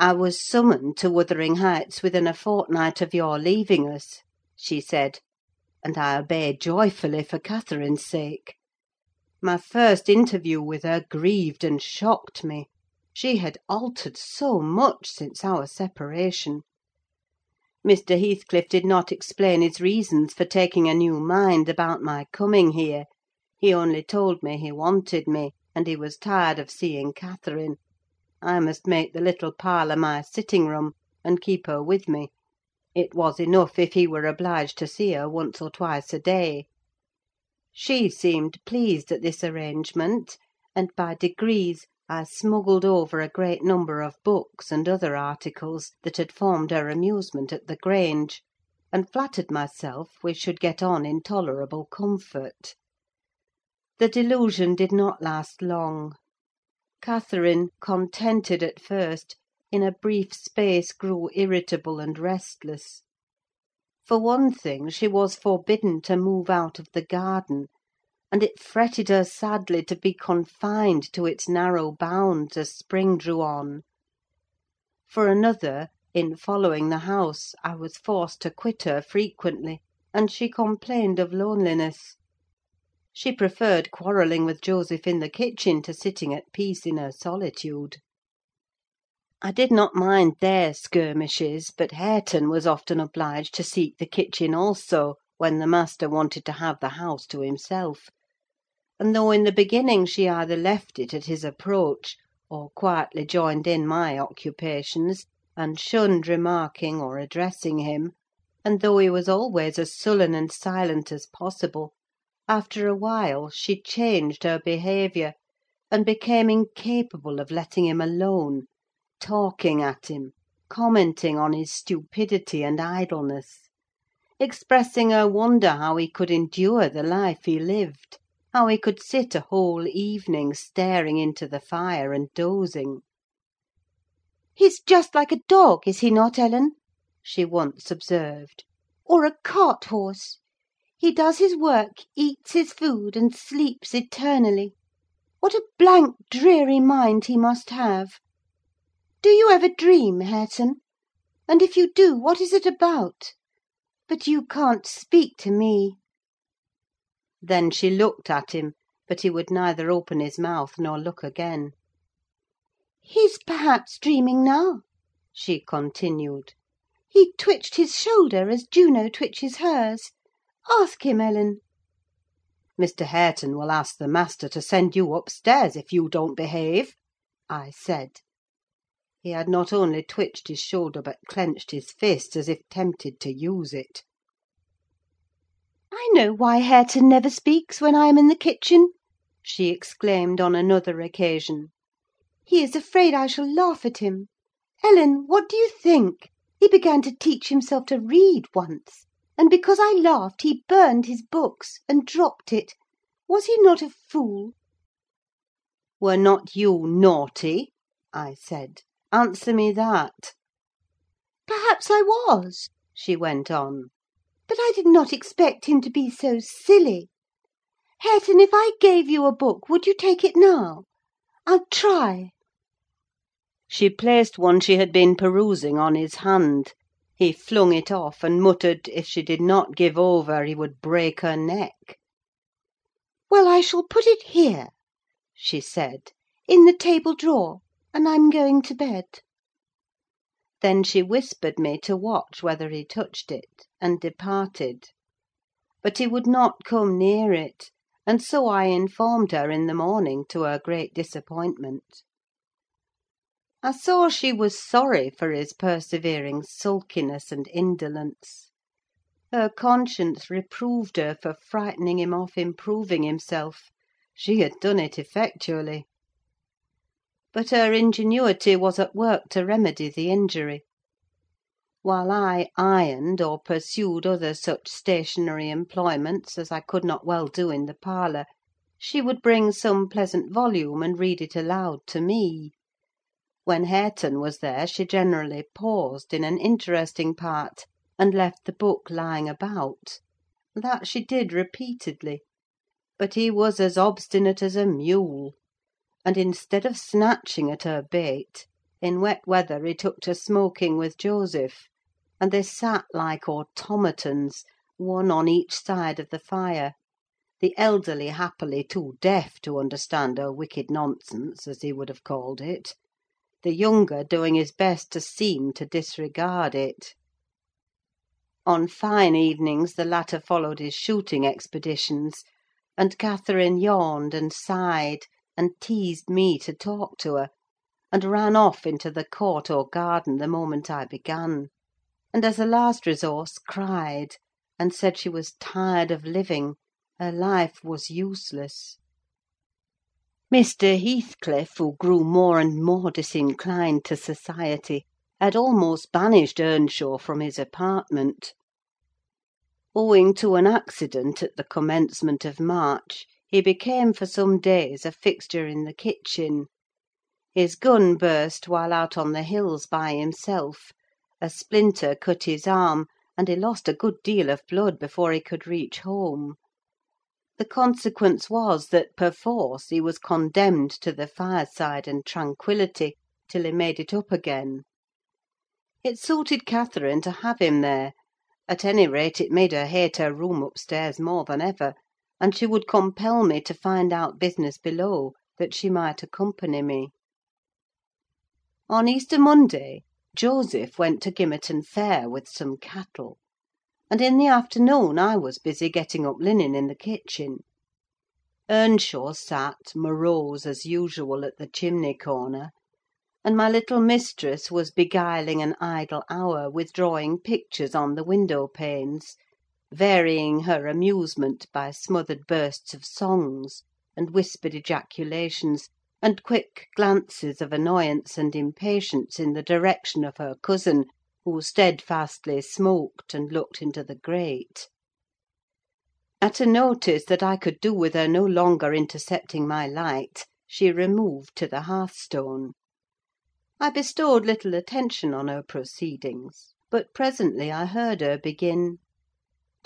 "I was summoned to Wuthering Heights within a fortnight of your leaving us," she said; and I obeyed joyfully for Catherine's sake. My first interview with her grieved and shocked me: she had altered so much since our separation. Mr. Heathcliff did not explain his reasons for taking a new mind about my coming here: he only told me he wanted me, and he was tired of seeing Catherine. I must make the little parlour my sitting room, and keep her with me: it was enough if he were obliged to see her once or twice a day. She seemed pleased at this arrangement, and by degrees I smuggled over a great number of books and other articles that had formed her amusement at the Grange, and flattered myself we should get on in tolerable comfort. The delusion did not last long. Catherine, contented at first, in a brief space grew irritable and restless. For one thing, she was forbidden to move out of the garden, and it fretted her sadly to be confined to its narrow bounds as spring drew on. For another, in following the house, I was forced to quit her frequently, and she complained of loneliness. She preferred quarrelling with Joseph in the kitchen to sitting at peace in her solitude. I did not mind their skirmishes, but Hareton was often obliged to seek the kitchen also, when the master wanted to have the house to himself; and though in the beginning she either left it at his approach, or quietly joined in my occupations, and shunned remarking or addressing him, and though he was always as sullen and silent as possible, after a while she changed her behaviour, and became incapable of letting him alone talking at him, commenting on his stupidity and idleness; expressing her wonder how he could endure the life he lived; how he could sit a whole evening staring into the fire and dozing. "He's just like a dog, is he not, Ellen?" she once observed; "or a cart horse. He does his work, eats his food, and sleeps eternally. What a blank, dreary mind he must have! Do you ever dream, Hareton? and if you do, what is it about? But you can't speak to me." Then she looked at him, but he would neither open his mouth nor look again. "He's perhaps dreaming now," she continued. "He twitched his shoulder as Juno twitches hers. Ask him, Ellen." "Mr. Hareton will ask the master to send you upstairs if you don't behave," I said. He had not only twitched his shoulder, but clenched his fist, as if tempted to use it. "I know why Hareton never speaks when I am in the kitchen!" she exclaimed on another occasion. "He is afraid I shall laugh at him. Ellen, what do you think? He began to teach himself to read once, and because I laughed he burned his books, and dropped it. Was he not a fool?" "Were not you naughty?" I said. Answer me that." "Perhaps I was," she went on; "but I did not expect him to be so silly. Hareton, if I gave you a book, would you take it now? I'll try." She placed one she had been perusing on his hand. He flung it off, and muttered, if she did not give over, he would break her neck. "Well, I shall put it here," she said, "in the table drawer and I'm going to bed." Then she whispered me to watch whether he touched it, and departed. But he would not come near it, and so I informed her in the morning, to her great disappointment. I saw she was sorry for his persevering sulkiness and indolence. Her conscience reproved her for frightening him off improving himself: she had done it effectually. But her ingenuity was at work to remedy the injury. While I ironed, or pursued other such stationary employments as I could not well do in the parlour, she would bring some pleasant volume and read it aloud to me. When Hareton was there, she generally paused in an interesting part, and left the book lying about: that she did repeatedly; but he was as obstinate as a mule. And instead of snatching at her bait, in wet weather he took to smoking with Joseph, and they sat like automatons, one on each side of the fire; the elderly happily too deaf to understand her wicked nonsense, as he would have called it; the younger doing his best to seem to disregard it. On fine evenings the latter followed his shooting expeditions, and Catherine yawned and sighed, and teased me to talk to her, and ran off into the court or garden the moment I began; and, as a last resource, cried, and said she was tired of living: her life was useless. Mr. Heathcliff, who grew more and more disinclined to society, had almost banished Earnshaw from his apartment. Owing to an accident at the commencement of March, he became for some days a fixture in the kitchen. His gun burst while out on the hills by himself; a splinter cut his arm, and he lost a good deal of blood before he could reach home. The consequence was that, perforce, he was condemned to the fireside and tranquillity till he made it up again. It suited Catherine to have him there; at any rate, it made her hate her room upstairs more than ever, and she would compel me to find out business below, that she might accompany me. On Easter Monday, Joseph went to Gimmerton Fair with some cattle and in the afternoon I was busy getting up linen in the kitchen. Earnshaw sat, morose as usual, at the chimney corner; and my little mistress was beguiling an idle hour with drawing pictures on the window panes, varying her amusement by smothered bursts of songs, and whispered ejaculations, and quick glances of annoyance and impatience in the direction of her cousin, who steadfastly smoked and looked into the grate. At a notice that I could do with her no longer intercepting my light, she removed to the hearthstone. I bestowed little attention on her proceedings; but presently I heard her begin—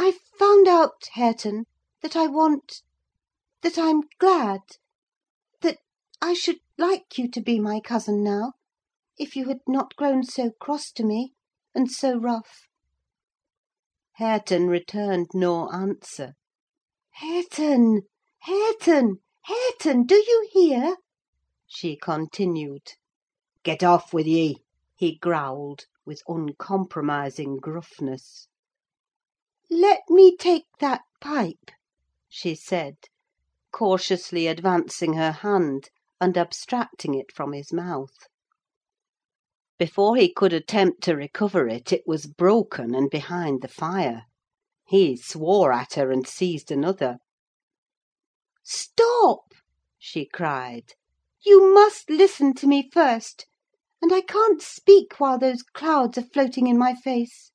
"I've found out, Hareton, that I want—that I'm glad—that I should like you to be my cousin now, if you had not grown so cross to me and so rough." Hareton returned no answer. "Hareton! Hareton! Hareton! do you hear?" she continued. "Get off with ye!" he growled, with uncompromising gruffness. "Let me take that pipe," she said, cautiously advancing her hand, and abstracting it from his mouth. Before he could attempt to recover it, it was broken and behind the fire. He swore at her, and seized another. "Stop!" she cried. "You must listen to me first; and I can't speak while those clouds are floating in my face."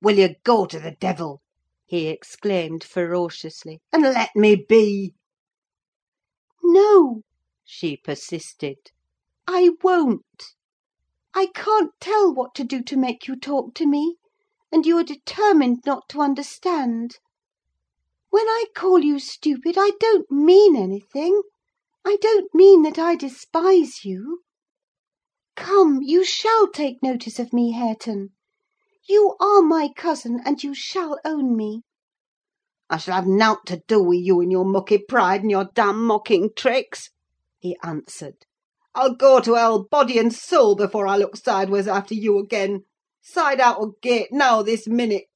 "Will you go to the devil!" he exclaimed ferociously, "and let me be?" "No," she persisted, "I won't. I can't tell what to do to make you talk to me, and you are determined not to understand. When I call you stupid, I don't mean anything: I don't mean that I despise you. Come, you shall take notice of me, Hareton. You are my cousin, and you shall own me." "I shall have naught to do with you and your mucky pride, and your damned mocking tricks," he answered. I'll go to hell, body and soul, before I look sideways after you again. Side out o' gate, now, this minute!"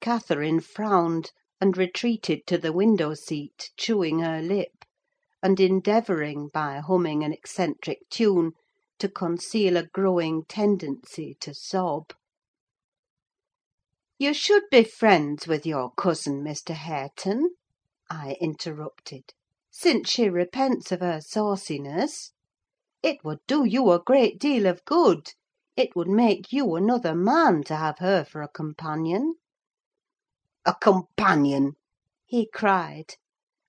Catherine frowned, and retreated to the window seat, chewing her lip, and endeavouring, by humming an eccentric tune, to conceal a growing tendency to sob. "You should be friends with your cousin, Mr. Hareton," I interrupted, "since she repents of her sauciness. It would do you a great deal of good: it would make you another man to have her for a companion." "A companion!" he cried.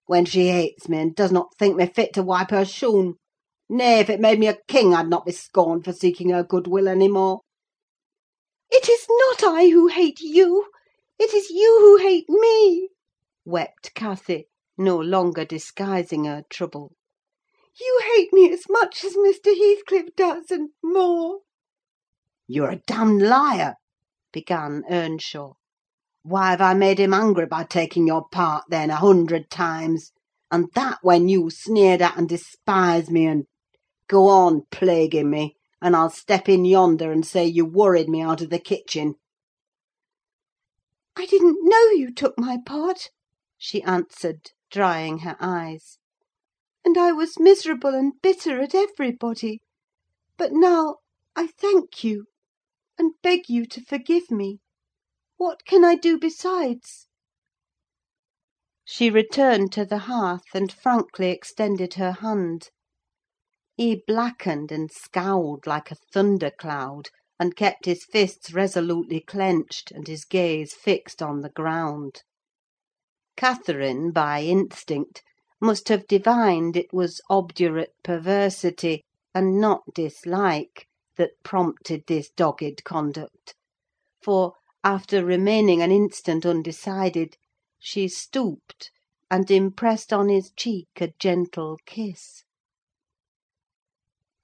"When she hates me, and does not think me fit to wipe her shoon! Nay, if it made me a king, I'd not be scorned for seeking her good will any more." "It is not I who hate you: it is you who hate me!" wept Cathy, no longer disguising her trouble. You hate me as much as Mr. Heathcliff does, and more!" "You're a damned liar!" began Earnshaw. "Why have I made him angry by taking your part, then, a hundred times? And that when you sneered at and despised me, and— Go on plaguing me, and I'll step in yonder and say you worried me out of the kitchen." "I didn't know you took my part," she answered, drying her eyes; "and I was miserable and bitter at everybody. But now I thank you, and beg you to forgive me. What can I do besides?" She returned to the hearth, and frankly extended her hand. He blackened and scowled like a thunder cloud, and kept his fists resolutely clenched, and his gaze fixed on the ground. Catherine, by instinct, must have divined it was obdurate perversity, and not dislike, that prompted this dogged conduct; for, after remaining an instant undecided, she stooped, and impressed on his cheek a gentle kiss.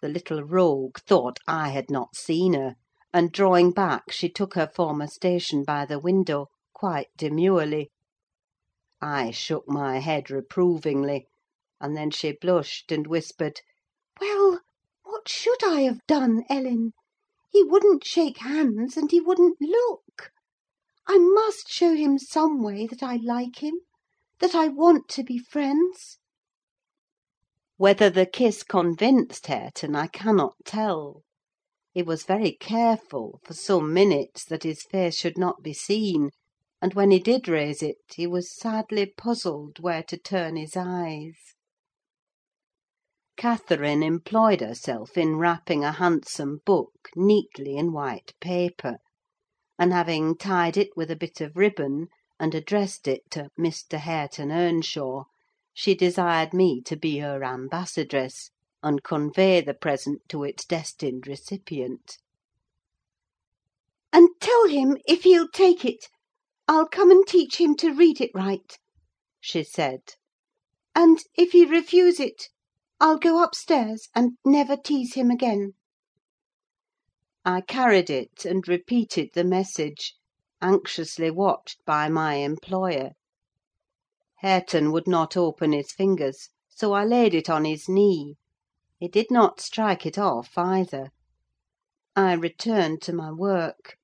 The little rogue thought I had not seen her, and drawing back, she took her former station by the window, quite demurely. I shook my head reprovingly, and then she blushed and whispered, "Well, what should I have done, Ellen? He wouldn't shake hands, and he wouldn't look. I must show him some way that I like him, that I want to be friends." Whether the kiss convinced Hareton I cannot tell. He was very careful, for some minutes, that his face should not be seen; and when he did raise it, he was sadly puzzled where to turn his eyes. Catherine employed herself in wrapping a handsome book neatly in white paper, and having tied it with a bit of ribbon, and addressed it to "Mr. Hareton Earnshaw," she desired me to be her ambassadress, and convey the present to its destined recipient. "And tell him, if he'll take it, I'll come and teach him to read it right," she said; "and if he refuse it, I'll go upstairs and never tease him again." I carried it, and repeated the message, anxiously watched by my employer. Hareton would not open his fingers, so I laid it on his knee. He did not strike it off, either. I returned to my work.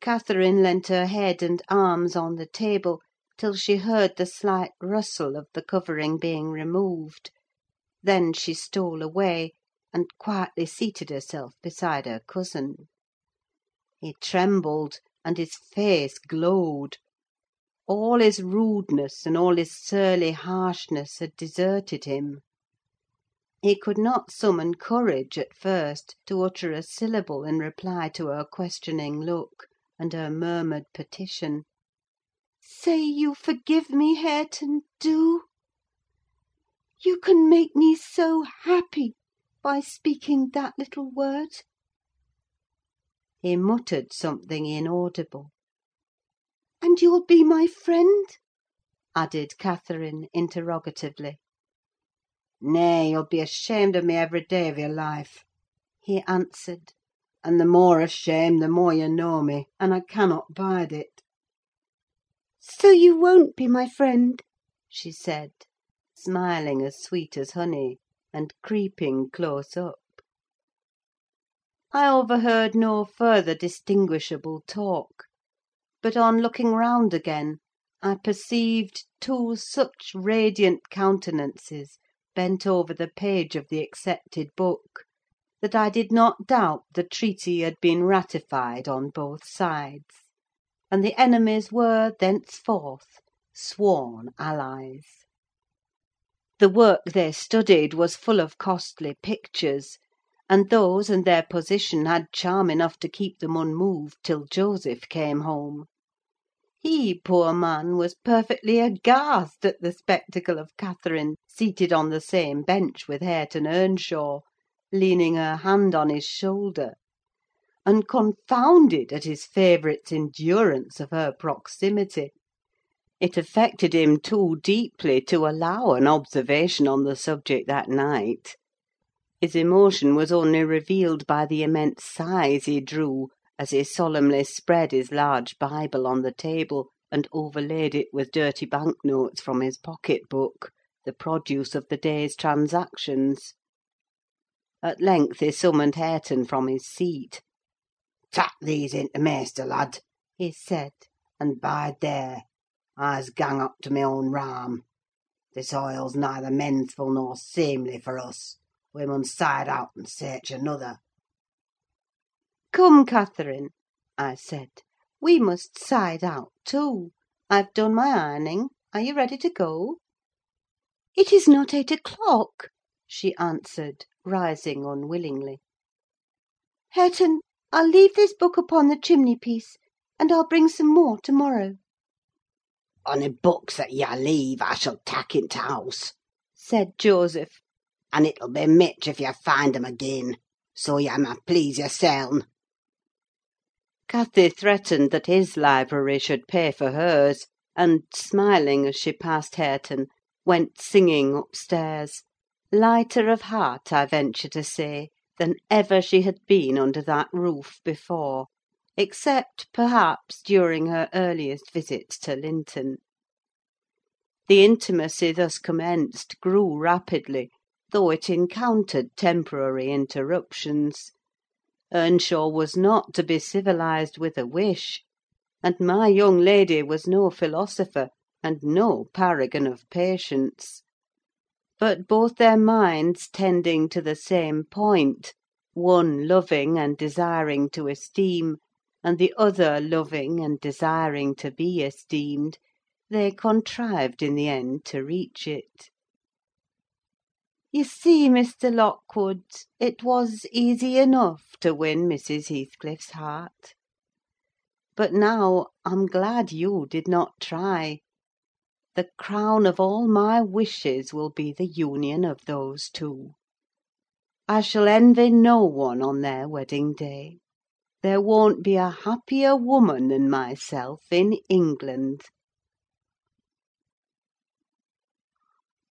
Catherine leant her head and arms on the table till she heard the slight rustle of the covering being removed; then she stole away, and quietly seated herself beside her cousin. He trembled, and his face glowed. All his rudeness and all his surly harshness had deserted him. He could not summon courage, at first, to utter a syllable in reply to her questioning look, and her murmured petition. "Say you forgive me, Hareton, do! You can make me so happy by speaking that little word." He muttered something inaudible. "And you'll be my friend?" added Catherine, interrogatively. "Nay, you'll be ashamed of me every day of your life," he answered; "and the more ashamed, the more you know me, and I cannot bide it." "So you won't be my friend?" she said, smiling as sweet as honey, and creeping close up. I overheard no further distinguishable talk but on looking round again, I perceived two such radiant countenances bent over the page of the accepted book, that I did not doubt the treaty had been ratified on both sides, and the enemies were thenceforth sworn allies. The work they studied was full of costly pictures, and those and their position had charm enough to keep them unmoved till Joseph came home. He, poor man, was perfectly aghast at the spectacle of Catherine seated on the same bench with Hareton Earnshaw, leaning her hand on his shoulder, and confounded at his favourite's endurance of her proximity. It affected him too deeply to allow an observation on the subject that night. His emotion was only revealed by the immense sighs he drew as he solemnly spread his large Bible on the table, and overlaid it with dirty bank notes from his pocket book, the produce of the day's transactions. At length he summoned Hareton from his seat. "Tak these in to maister, lad," he said, "and bide there. I's gang up to my own rahm. This hoile's neither mensful nor seemly for us: we mun side out and search another." "Come, Catherine," I said, "we must side out too. I've done my ironing: are you ready to go?" "It is not eight o'clock," she answered, rising unwillingly. "Hareton, I'll leave this book upon the chimney piece, and I'll bring some more to morrow." "Ony books that yah leave I shall tak' into house," said Joseph; "and it'll be mitch if yah find 'em again, so yah may please yourseln." Cathy threatened that his library should pay for hers, and, smiling as she passed Hareton, went singing upstairs: lighter of heart, I venture to say, than ever she had been under that roof before, except, perhaps, during her earliest visits to Linton. The intimacy thus commenced grew rapidly, though it encountered temporary interruptions. Earnshaw was not to be civilised with a wish; and my young lady was no philosopher, and no paragon of patience. But both their minds tending to the same point, one loving and desiring to esteem, and the other loving and desiring to be esteemed, they contrived in the end to reach it. You see, Mr. Lockwood, it was easy enough to win Mrs. Heathcliff's heart. But now I'm glad you did not try. The crown of all my wishes will be the union of those two. I shall envy no one on their wedding day. There won't be a happier woman than myself in England.